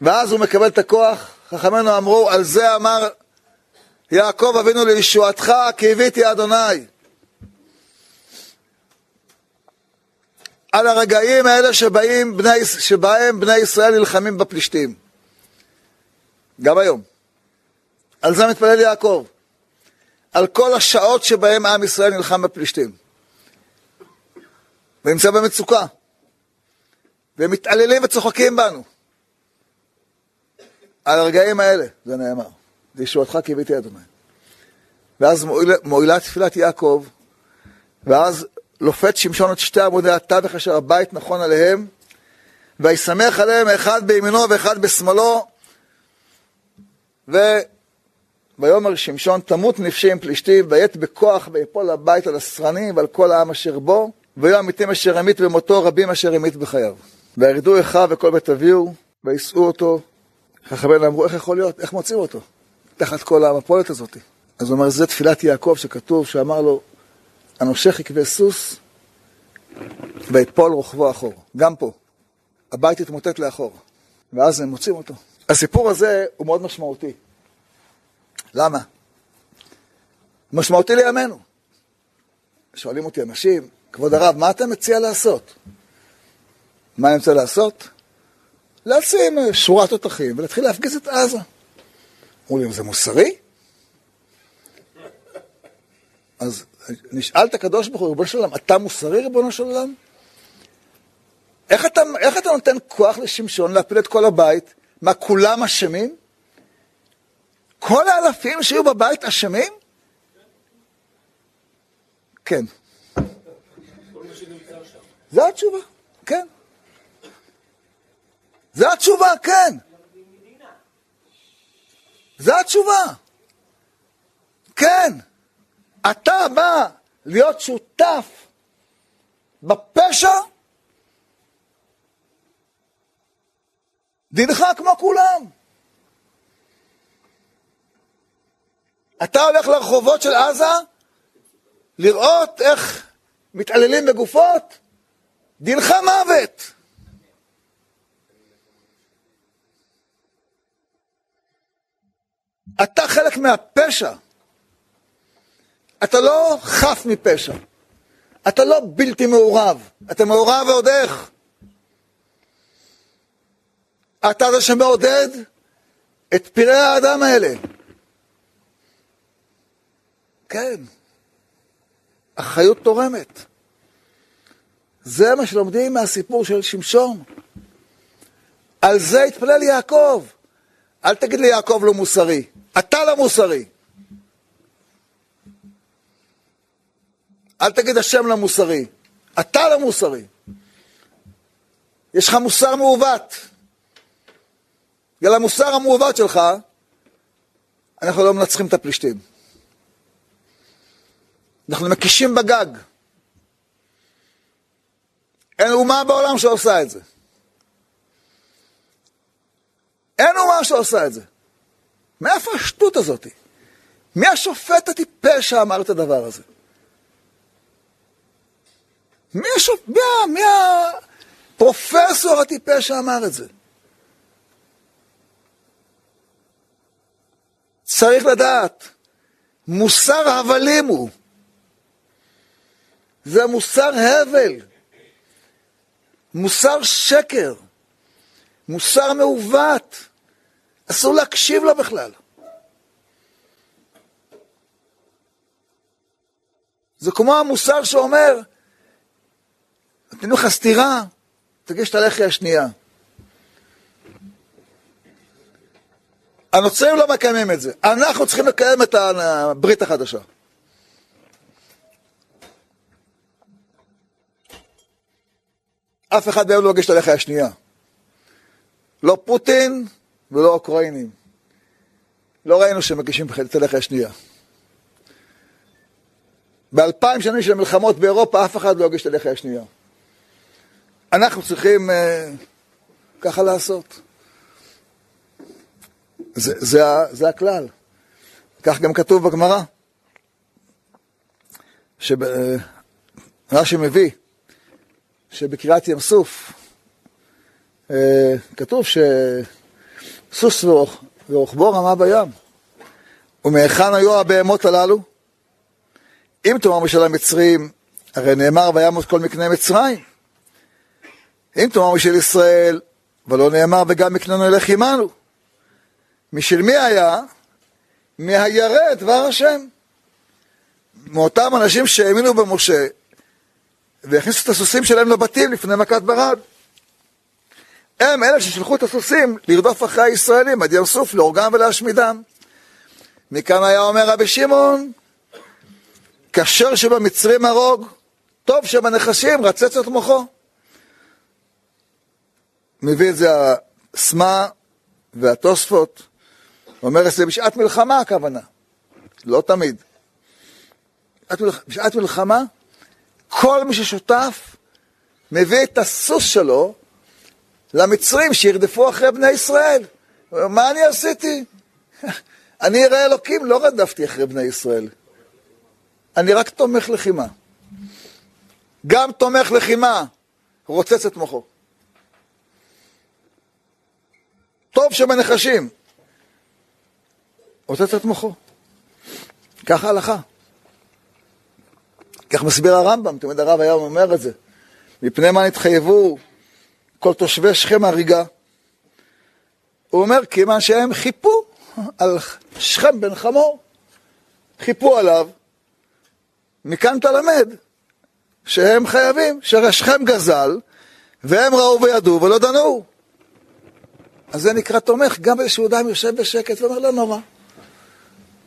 ואז הוא מקבל את הכוח, חכמינו אמרו, על זה אמר יעקב אבינו לישועתך כי הביתי אדוני. על הרגעים האלה שבאים בני, שבהם בני ישראל נלחמים בפלישתים. גם היום. על זה מתפלל יעקב. על כל השעות שבהם עם ישראל נלחם בפלישתים. ונמצא במצוקה. והם מתעללים וצוחקים בנו. על הרגעים האלה, זה נאמר. לישועתך קיוויתי אדוני. ואז מועילה, מועילה תפילת יעקב, ואז לופת שמשון את שתי עמודי התווך אשר הבית נכון עליהם, וישמח עליהם אחד בימינו ואחד בשמאלו. ויאמר שמשון תמות נפשי עם פלישתים, ויית בכוח ויפול הבית על הסרנים ועל כל העם אשר בו, ויהיו המתים אשר המית במותו רבים אשר המית בחייו. וירדו אחיו וכל בית אביהו, ויישאו אותו. חכמינו אמרו, איך יכול להיות? איך מוצאים אותו? תחת כל המפולת הזאת. אז הוא אומר, זה תפילת יעקב שכתוב, שאמר לו, הנושך יקווה סוס, ויפול רוחבו אחור. גם פה. הבית יתמוטט לאחור. ואז הם מוצאים אותו. הסיפור הזה הוא מאוד משמעותי. למה? משמעותי לימינו. שואלים אותי אנשים, כבוד הרב, מה אתה מציע לעשות? מה אני מציע לעשות? לשים שורת תותחים ולהתחיל להפגיז את עזה. אמרו לי, זה מוסרי? אז נשאל את הקדוש ברוך הוא, ריבונו של עולם, אתה מוסרי, ריבונו של עולם? איך אתה, איך אתה נותן כוח לשמשון להפיל את כל הבית? מה, כולם אשמים? כל האלפים שהיו בבית אשמים? כן. זו התשובה, כן. זו התשובה, כן. זו התשובה. כן. אתה בא להיות שותף בפשע, דינך כמו כולם. אתה הולך לרחובות של עזה לראות איך מתעללים בגופות, דינך מוות. אתה חלק מהפשע. אתה לא חף מפשע. אתה לא בלתי מעורב. אתה מעורב ועוד איך. אתה זה שמעודד את פראי האדם האלה. כן, אחריות תורמת. זה מה שלומדים מהסיפור של שמשון. על זה התפלל יעקב. אל תגיד לי יעקב לא מוסרי, אתה לא מוסרי. אל תגיד השם לא מוסרי, אתה לא מוסרי. יש לך מוסר מעוות. בגלל המוסר המעוות שלך, אנחנו לא מנצחים את הפלישתים. אנחנו מקישים בגג. אין אומה בעולם שעושה את זה. אין אומה שעושה את זה. מאיפה השטות הזאת? מי השופט הטיפש שאמר את הדבר הזה? מי, השופ... מי, מי הפרופסור הטיפש שאמר את זה? צריך לדעת, מוסר הבלים הוא. זה מוסר הבל, מוסר שקר, מוסר מעוות. אסור להקשיב לו בכלל. זה כמו המוסר שאומר, נותנים לך סטירה, תגיש את הלחי השנייה. הנוצרים לא מקיימים את זה, אנחנו צריכים לקיים את הברית החדשה. אף אחד מהם לא מגיש את הלחי השנייה. לא פוטין ולא אוקראינים. לא ראינו שהם מגישים את הלחי השנייה. באלפיים שנים של מלחמות באירופה אף אחד לא הגיש את הלחי השנייה. אנחנו צריכים אה, ככה לעשות. זה, זה, זה הכלל. כך גם כתוב בגמרא, שרש"י מביא, שבקריאת ים סוף אה, כתוב שסוס ורוחבו רמה בים. ומהיכן היו הבהמות הללו? אם תאמר משל המצרים, הרי נאמר וימות כל מקנה מצרים. אם תאמר משל ישראל, ולא נאמר וגם מקננו ילך עמנו. משל מי היה? מהירא דבר השם. מאותם אנשים שהאמינו במשה, והכניסו את הסוסים שלהם לבתים לפני מכת ברד. הם אלה ששלחו את הסוסים לרדוף אחרי הישראלים עד ים סוף, להורגם ולהשמידם. מכאן היה אומר רבי שמעון, כשר שבמצרים הרוג, טוב שבנחשים רצץ את מוחו. מביא את זה הסמה והתוספות, אומר את זה בשעת מלחמה הכוונה, לא תמיד. בשעת מלחמה כל מי ששותף מביא את הסוס שלו למצרים שירדפו אחרי בני ישראל. מה אני עשיתי? [laughs] אני ירא אלוקים, לא רדפתי אחרי בני ישראל. אני רק תומך לחימה. גם תומך לחימה רוצץ את מוחו. טוב שבנחשים. רוצץ את מוחו. ככה הלכה. כך מסביר הרמב"ם, תמיד הרב היה אומר את זה. מפני מה נתחייבו כל תושבי שכם הריגה? הוא אומר, כיוון שהם חיפו על שכם בן חמור, חיפו עליו, מכאן אתה למד שהם חייבים, שהרי גזל, והם ראו וידעו ולא דנו. אז זה נקרא תומך, גם איזשהו אדם יושב בשקט ואומר, לא נורא.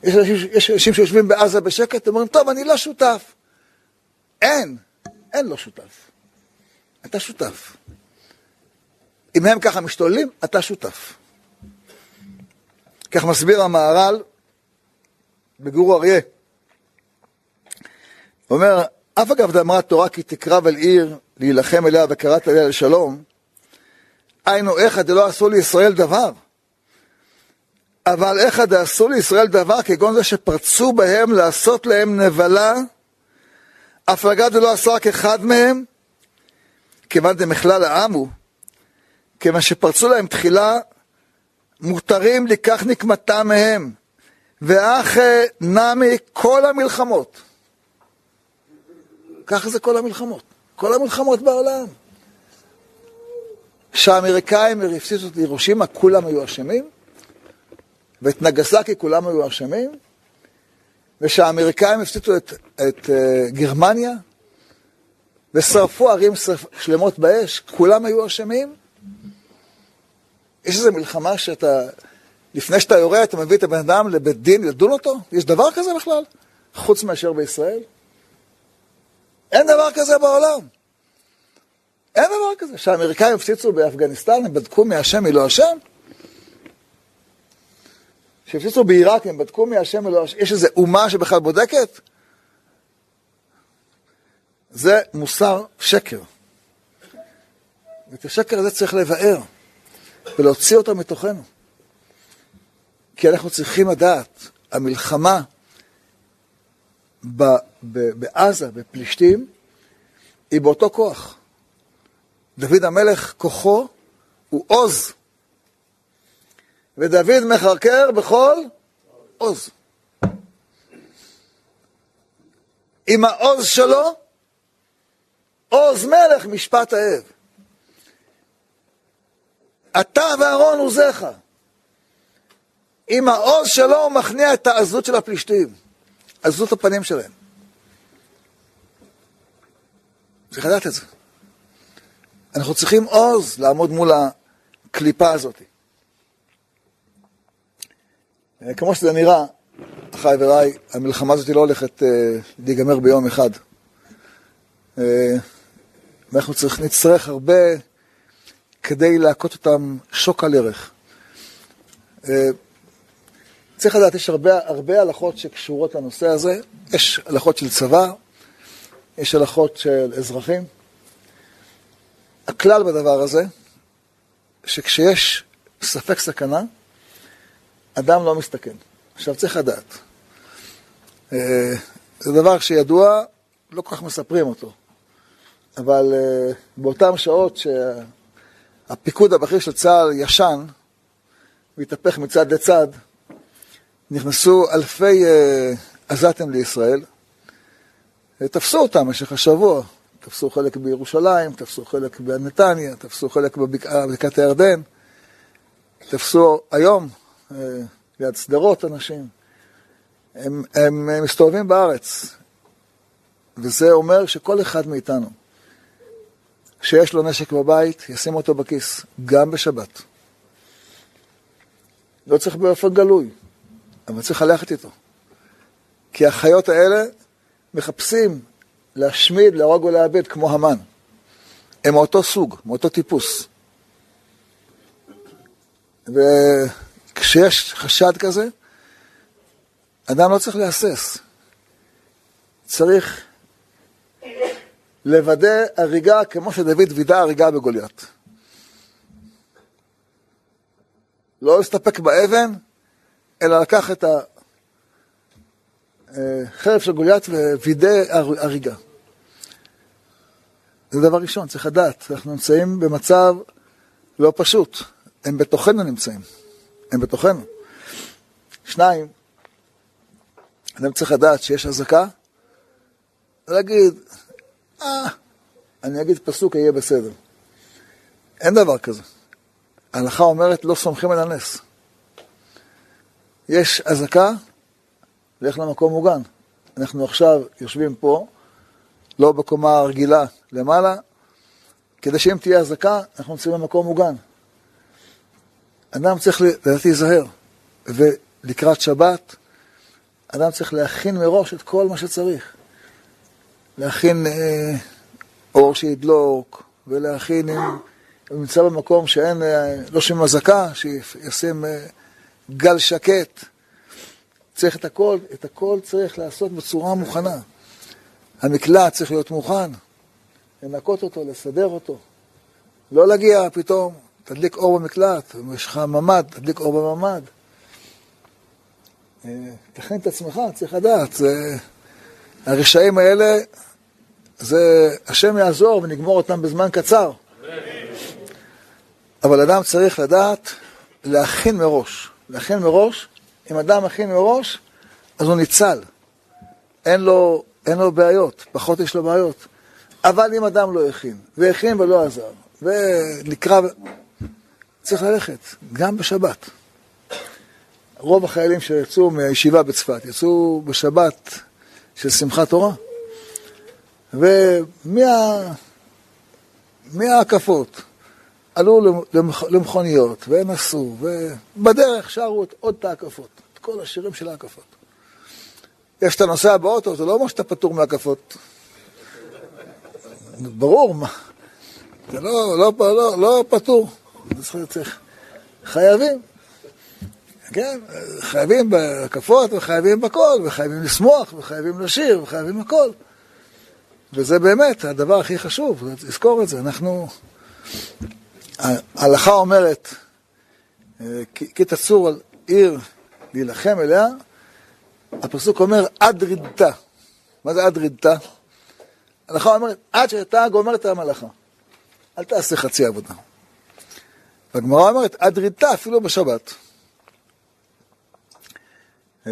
יש אנשים, יש אנשים שיושבים בעזה בשקט, אומרים, טוב, אני לא שותף. אין, אין לא שותף. אתה שותף. אם הם ככה משתוללים, אתה שותף. כך מסביר המהר"ל בגורו אריה. הוא אומר, אף אגב דאמרה תורה כי תקרב אל עיר להילחם אליה וקראת אליה לשלום, היינו איכא דלא עשו לישראל דבר. אבל איכא דעשו לישראל דבר כגון זה שפרצו בהם לעשות להם נבלה, הפלגה דלא עשה רק אחד מהם, כיוון דמכלל העם הוא, כיוון שפרצו להם תחילה, מותרים לקח נקמתם מהם, ואח נמי כל המלחמות. ככה זה כל המלחמות, כל המלחמות בעולם. כשהאמריקאים הפסיסו את הירושימה, כולם היו אשמים, ואת נגסקי כולם היו אשמים, וכשהאמריקאים הפסידו את, את uh, גרמניה, ושרפו ערים שלמות באש, כולם היו אשמים. יש איזו מלחמה שאתה, לפני שאתה יורה, אתה מביא את הבן אדם לבית דין לדון אותו? יש דבר כזה בכלל? חוץ מאשר בישראל? אין דבר כזה בעולם. אין דבר כזה. כשהאמריקאים הפציצו באפגניסטן, הם בדקו מי אשם, מי לא אשם? כשהפציצו בעיראק, הם בדקו מי לא אשם? יש איזו אומה שבכלל בודקת? זה מוסר שקר. ואת השקר הזה צריך לבאר ולהוציא אותו מתוכנו. כי אנחנו צריכים לדעת, המלחמה בעזה, בפלישתים, היא באותו כוח. דוד המלך, כוחו הוא עוז. ודוד מחרקר בכל עוז. עם העוז שלו, עוז מלך משפט האב. אתה ואהרון עוזיך. עם העוז שלו הוא מכניע את העזות של הפלישתים. עזות הפנים שלהם. צריך לדעת את זה. אנחנו צריכים עוז לעמוד מול הקליפה הזאת. אה, כמו שזה נראה, אחיי ורעי, המלחמה הזאת לא הולכת אה, להיגמר ביום אחד. אה, ואנחנו צריך, נצטרך הרבה כדי להכות אותם שוק על ערך. צריך לדעת, יש הרבה, הרבה הלכות שקשורות לנושא הזה. יש הלכות של צבא, יש הלכות של אזרחים. הכלל בדבר הזה, שכשיש ספק סכנה, אדם לא מסתכן. עכשיו צריך לדעת. אה, זה דבר שידוע, לא כל כך מספרים אותו. אבל אה, באותן שעות שהפיקוד הבכיר של צה"ל ישן, והתהפך מצד לצד, נכנסו אלפי אה, עזתים לישראל, תפסו אותם במשך השבוע, תפסו חלק בירושלים, תפסו חלק בנתניה, תפסו חלק בבקעת הירדן, תפסו היום ליד שדרות אנשים. הם, הם, הם מסתובבים בארץ, וזה אומר שכל אחד מאיתנו שיש לו נשק בבית, ישים אותו בכיס, גם בשבת. לא צריך באופן גלוי, אבל צריך ללכת איתו. כי החיות האלה מחפשים להשמיד, להרוג ולאבד כמו המן. הם מאותו סוג, מאותו טיפוס. וכשיש חשד כזה, אדם לא צריך להסס. צריך לוודא הריגה כמו שדוד וידא הריגה בגוליית. לא להסתפק באבן, אלא לקח את החרב של גוליית ווידא הריגה. זה דבר ראשון, צריך לדעת, אנחנו נמצאים במצב לא פשוט, הם בתוכנו נמצאים, הם בתוכנו. שניים, אדם צריך לדעת שיש אזעקה, ולהגיד, אה, אני אגיד פסוק, יהיה בסדר. אין דבר כזה. ההלכה אומרת, לא סומכים על הנס. יש אזעקה, לך למקום מוגן. אנחנו עכשיו יושבים פה, לא בקומה הרגילה למעלה, כדי שאם תהיה אזעקה, אנחנו נמצאים במקום מוגן. אדם צריך לדעתי להיזהר, ולקראת שבת, אדם צריך להכין מראש את כל מה שצריך. להכין אה, אור שידלוק, ולהכין, אם הוא נמצא במקום שאין, אה, לא שומעים אזעקה, שישים אה, גל שקט. צריך את הכל, את הכל צריך לעשות בצורה מוכנה. המקלט צריך להיות מוכן, לנקות אותו, לסדר אותו. לא להגיע פתאום, תדליק אור במקלט, יש לך ממ"ד, תדליק אור בממ"ד. אה, תכין את עצמך, צריך לדעת. זה... הרשעים האלה, זה השם יעזור ונגמור אותם בזמן קצר. אבל אדם צריך לדעת להכין מראש. להכין מראש, אם אדם מכין מראש, אז הוא ניצל. אין לו, אין לו בעיות, פחות יש לו בעיות. אבל אם אדם לא הכין, והכין ולא עזר, ונקרא, צריך ללכת, גם בשבת. רוב החיילים שיצאו מהישיבה בצפת, יצאו בשבת של שמחת תורה, ומההקפות עלו למכוניות, והם עשו, ובדרך שרו עוד את ההקפות, את כל השירים של ההקפות. יש את הנוסע באוטו, זה לא אומר שאתה פטור מהקפות. ברור, מה. זה לא, לא, לא, לא פטור. צריך, חייבים. כן, חייבים בהקפות וחייבים בכל, וחייבים לשמוח, וחייבים לשיר, וחייבים הכל. וזה באמת הדבר הכי חשוב, לזכור את זה. אנחנו, ההלכה אומרת, כי תצור על עיר להילחם אליה, הפסוק אומר עד רידתה. מה זה עד רידתה? ההלכה אומרת, עד שאתה גומר את המלאכה. אל תעשה חצי עבודה. והגמרא אומרת, עד רידתה אפילו בשבת. אה,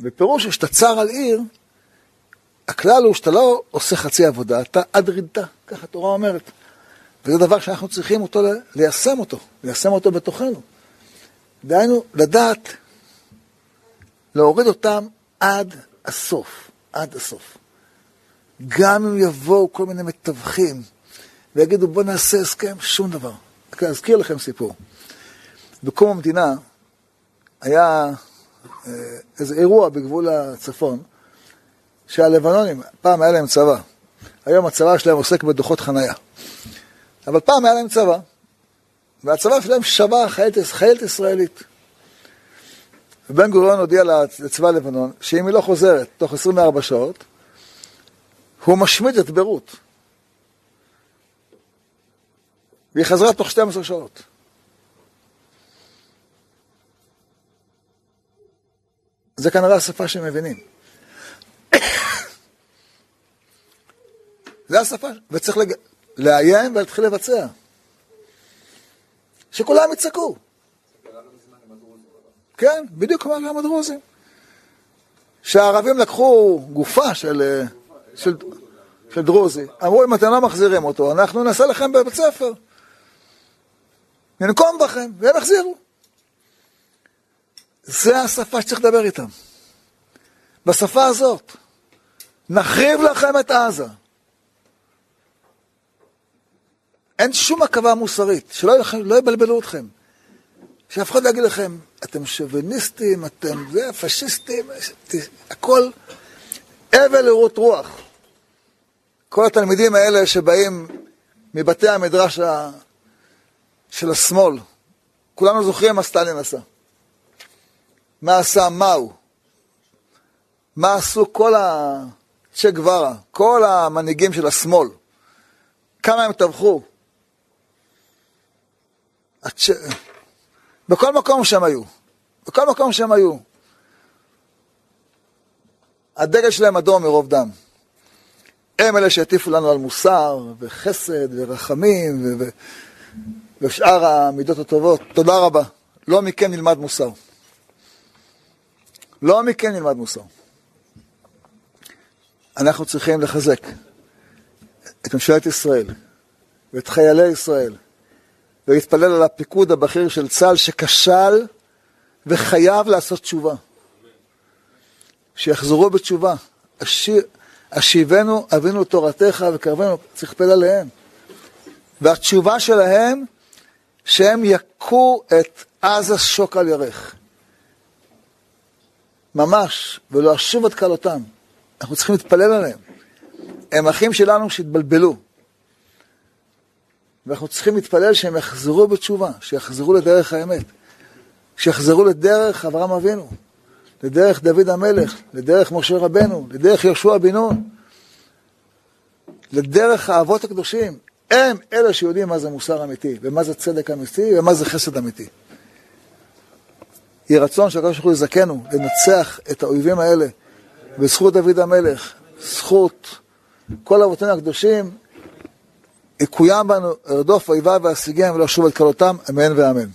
בפירוש שאתה צר על עיר, הכלל הוא שאתה לא עושה חצי עבודה, אתה עד רידתה, ככה התורה אומרת. וזה דבר שאנחנו צריכים אותו, ליישם אותו, ליישם אותו בתוכנו. דהיינו, לדעת להוריד אותם עד הסוף, עד הסוף. גם אם יבואו כל מיני מתווכים ויגידו בוא נעשה הסכם, שום דבר. אזכיר לכם סיפור. בקום המדינה היה אה, איזה אירוע בגבול הצפון, שהלבנונים, פעם היה להם צבא. היום הצבא שלהם עוסק בדוחות חנייה. אבל פעם היה להם צבא, והצבא שלהם שווה חיילת, חיילת ישראלית. ובן גוריון הודיע לצבא לבנון שאם היא לא חוזרת תוך 24 שעות, הוא משמיד את ביירות. והיא חזרה תוך 12 שעות. זה כנראה השפה שהם מבינים. [coughs] זה השפה, וצריך לג... לאיים ולהתחיל לבצע. שכולם יצעקו. כן, בדיוק כמו גם הדרוזים. שהערבים לקחו גופה של, של, של דרוזי, אמרו אם אתם לא מחזירים אותו, אנחנו נעשה לכם בבית ספר. ננקום בכם, והם החזירו. זה השפה שצריך לדבר איתם. בשפה הזאת. נחריב לכם את עזה. אין שום עכבה מוסרית, שלא לא יבלבלו אתכם. שאף אחד לא יגיד לכם, אתם שוביניסטים, אתם זה, פשיסטים, הכל הבל לרות רוח. כל התלמידים האלה שבאים מבתי המדרש של השמאל, כולנו זוכרים מה סטלין עשה. מה עשה מהו. מה עשו כל הצ'ה גווארה, כל המנהיגים של השמאל. כמה הם טבחו. הצ'... בכל מקום שהם היו. בכל מקום שהם היו. הדגל שלהם אדום מרוב דם. הם אלה שהטיפו לנו על מוסר, וחסד, ורחמים, ו... ושאר המידות הטובות. תודה רבה. לא מכם נלמד מוסר. לא מכם נלמד מוסר. אנחנו צריכים לחזק את ממשלת ישראל ואת חיילי ישראל ולהתפלל על הפיקוד הבכיר של צה"ל שכשל וחייב לעשות תשובה. שיחזרו בתשובה. השיבנו אבינו תורתך וקרבנו, צריך לפלל עליהם. והתשובה שלהם, שהם יכו את עזה שוק על ירך. ממש, ולא אשוב את כלותם. אנחנו צריכים להתפלל עליהם. הם אחים שלנו שהתבלבלו. ואנחנו צריכים להתפלל שהם יחזרו בתשובה, שיחזרו לדרך האמת, שיחזרו לדרך אברהם אבינו, לדרך דוד המלך, לדרך משה רבנו, לדרך יהושע בן נון, לדרך האבות הקדושים. הם אלה שיודעים מה זה מוסר אמיתי, ומה זה צדק אמיתי, ומה זה חסד אמיתי. יהי רצון שהקדוש ברוך הוא יזכנו לנצח את האויבים האלה בזכות דוד המלך, זכות כל אבותינו הקדושים, יקוים בנו, ארדוף אויביו ואשיגיהם ולא שוב את כלותם, אמן ואמן.